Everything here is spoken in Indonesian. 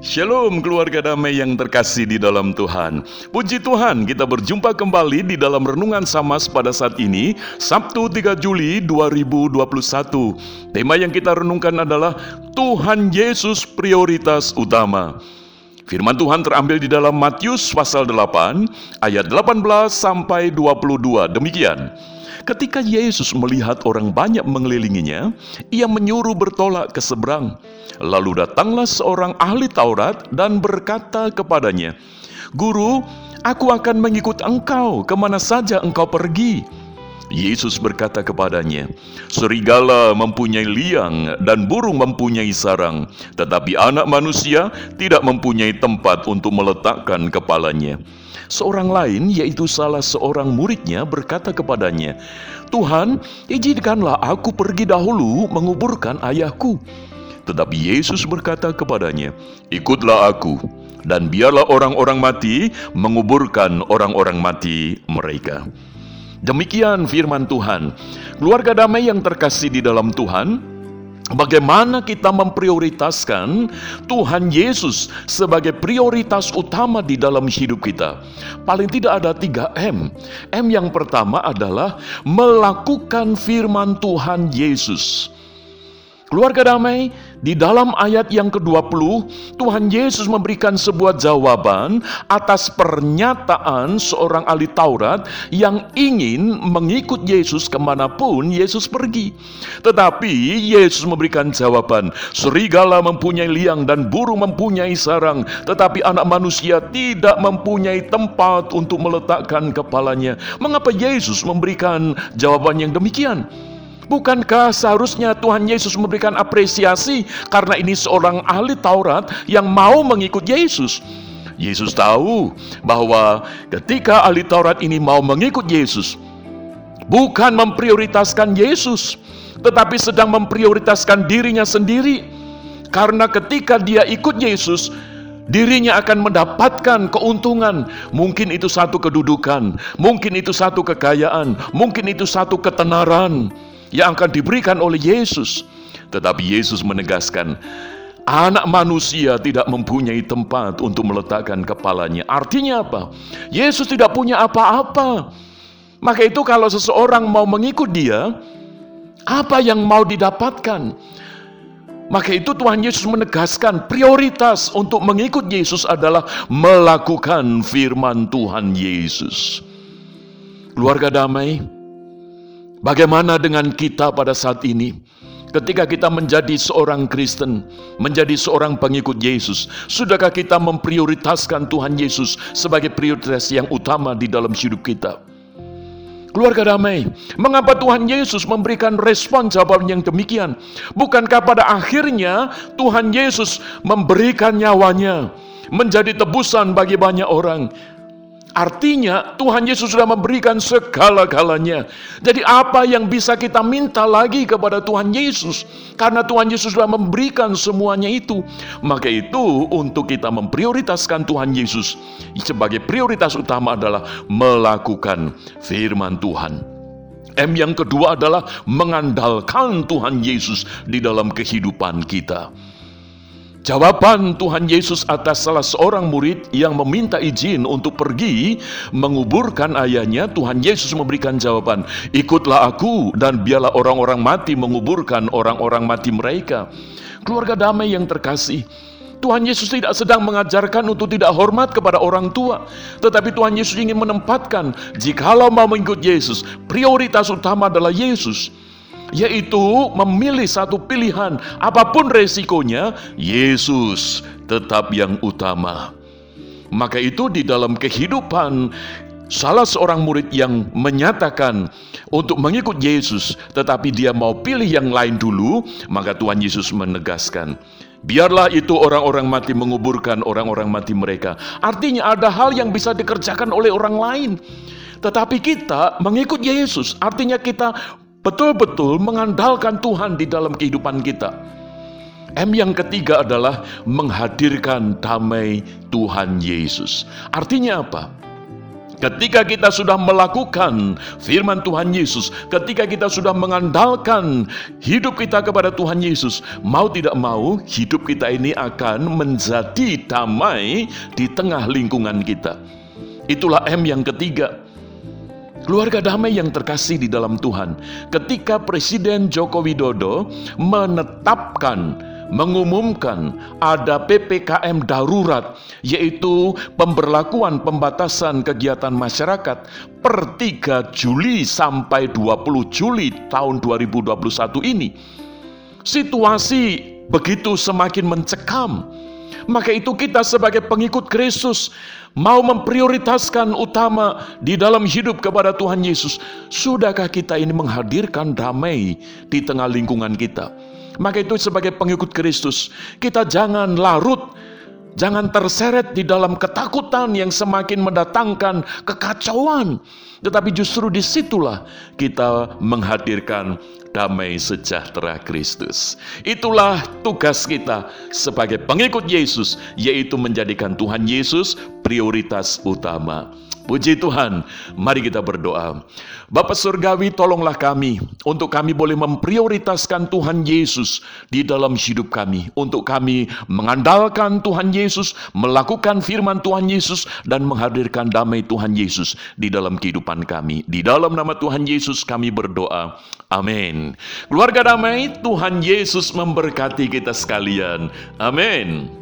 Shalom keluarga damai yang terkasih di dalam Tuhan. Puji Tuhan kita berjumpa kembali di dalam Renungan Samas pada saat ini Sabtu 3 Juli 2021 Tema yang kita renungkan adalah Tuhan Yesus prioritas utama. Firman Tuhan terambil di dalam Matius pasal 8 ayat 18 sampai 22 demikian Ketika Yesus melihat orang banyak mengelilinginya, ia menyuruh bertolak ke seberang. Lalu datanglah seorang ahli Taurat dan berkata kepadanya, "Guru, aku akan mengikut engkau ke mana saja engkau pergi." Yesus berkata kepadanya, "Serigala mempunyai liang dan burung mempunyai sarang, tetapi Anak Manusia tidak mempunyai tempat untuk meletakkan kepalanya." Seorang lain, yaitu salah seorang muridnya, berkata kepadanya, "Tuhan, izinkanlah aku pergi dahulu menguburkan ayahku." Tetapi Yesus berkata kepadanya, "Ikutlah aku, dan biarlah orang-orang mati menguburkan orang-orang mati mereka." Demikian firman Tuhan. Keluarga damai yang terkasih di dalam Tuhan, Bagaimana kita memprioritaskan Tuhan Yesus sebagai prioritas utama di dalam hidup kita? Paling tidak ada tiga M. M yang pertama adalah melakukan firman Tuhan Yesus. Keluarga damai, di dalam ayat yang ke-20, Tuhan Yesus memberikan sebuah jawaban atas pernyataan seorang ahli Taurat yang ingin mengikut Yesus ke mana pun Yesus pergi. Tetapi Yesus memberikan jawaban, serigala mempunyai liang dan burung mempunyai sarang, tetapi anak manusia tidak mempunyai tempat untuk meletakkan kepalanya. Mengapa Yesus memberikan jawaban yang demikian? Bukankah seharusnya Tuhan Yesus memberikan apresiasi karena ini seorang ahli Taurat yang mau mengikut Yesus? Yesus tahu bahwa ketika ahli Taurat ini mau mengikut Yesus, bukan memprioritaskan Yesus, tetapi sedang memprioritaskan dirinya sendiri. Karena ketika dia ikut Yesus, dirinya akan mendapatkan keuntungan. Mungkin itu satu kedudukan, mungkin itu satu kekayaan, mungkin itu satu ketenaran yang akan diberikan oleh Yesus. Tetapi Yesus menegaskan, anak manusia tidak mempunyai tempat untuk meletakkan kepalanya. Artinya apa? Yesus tidak punya apa-apa. Maka itu kalau seseorang mau mengikut dia, apa yang mau didapatkan? Maka itu Tuhan Yesus menegaskan prioritas untuk mengikut Yesus adalah melakukan firman Tuhan Yesus. Keluarga damai, Bagaimana dengan kita pada saat ini? Ketika kita menjadi seorang Kristen, menjadi seorang pengikut Yesus, sudahkah kita memprioritaskan Tuhan Yesus sebagai prioritas yang utama di dalam hidup kita? Keluarga damai, mengapa Tuhan Yesus memberikan respon jawaban yang demikian? Bukankah pada akhirnya Tuhan Yesus memberikan nyawanya menjadi tebusan bagi banyak orang? Artinya Tuhan Yesus sudah memberikan segala-galanya. Jadi apa yang bisa kita minta lagi kepada Tuhan Yesus? Karena Tuhan Yesus sudah memberikan semuanya itu. Maka itu untuk kita memprioritaskan Tuhan Yesus sebagai prioritas utama adalah melakukan firman Tuhan. M yang kedua adalah mengandalkan Tuhan Yesus di dalam kehidupan kita. Jawaban Tuhan Yesus atas salah seorang murid yang meminta izin untuk pergi menguburkan ayahnya, Tuhan Yesus memberikan jawaban, "Ikutlah aku dan biarlah orang-orang mati menguburkan orang-orang mati mereka." Keluarga damai yang terkasih, Tuhan Yesus tidak sedang mengajarkan untuk tidak hormat kepada orang tua, tetapi Tuhan Yesus ingin menempatkan, jikalau mau mengikut Yesus, prioritas utama adalah Yesus yaitu memilih satu pilihan, apa pun resikonya, Yesus tetap yang utama. Maka itu di dalam kehidupan salah seorang murid yang menyatakan untuk mengikut Yesus, tetapi dia mau pilih yang lain dulu, maka Tuhan Yesus menegaskan, Biarlah itu orang-orang mati menguburkan orang-orang mati mereka. Artinya ada hal yang bisa dikerjakan oleh orang lain. Tetapi kita mengikut Yesus, artinya kita betul-betul mengandalkan Tuhan di dalam kehidupan kita. M yang ketiga adalah menghadirkan damai Tuhan Yesus. Artinya apa? Ketika kita sudah melakukan firman Tuhan Yesus, ketika kita sudah mengandalkan hidup kita kepada Tuhan Yesus, mau tidak mau hidup kita ini akan menjadi damai di tengah lingkungan kita. Itulah M yang ketiga. Keluarga damai yang terkasih di dalam Tuhan. Ketika Presiden Joko Widodo menetapkan mengumumkan ada PPKM darurat, yaitu pemberlakuan pembatasan kegiatan masyarakat per 3 Juli sampai 20 Juli tahun 2021 ini. Situasi begitu semakin mencekam. Maka itu kita sebagai pengikut Kristus mau memprioritaskan utama di dalam hidup kepada Tuhan Yesus. Sudahkah kita ini menghadirkan damai di tengah lingkungan kita? Maka itu sebagai pengikut Kristus, kita jangan larut, jangan terseret di dalam ketakutan yang semakin mendatangkan kekacauan. Tetapi justru di situlah kita menghadirkan damai sejahtera Kristus. Itulah tugas kita sebagai pengikut Yesus, yaitu menjadikan Tuhan Yesus prioritas utama. Puji Tuhan, mari kita berdoa. Bapak Surgawi, tolonglah kami untuk kami boleh memprioritaskan Tuhan Yesus di dalam hidup kami. Untuk kami mengandalkan Tuhan Yesus, melakukan firman Tuhan Yesus, dan menghadirkan damai Tuhan Yesus di dalam kehidupan kami. Di dalam nama Tuhan Yesus kami berdoa. Amin. Keluarga damai, Tuhan Yesus memberkati kita sekalian. Amin.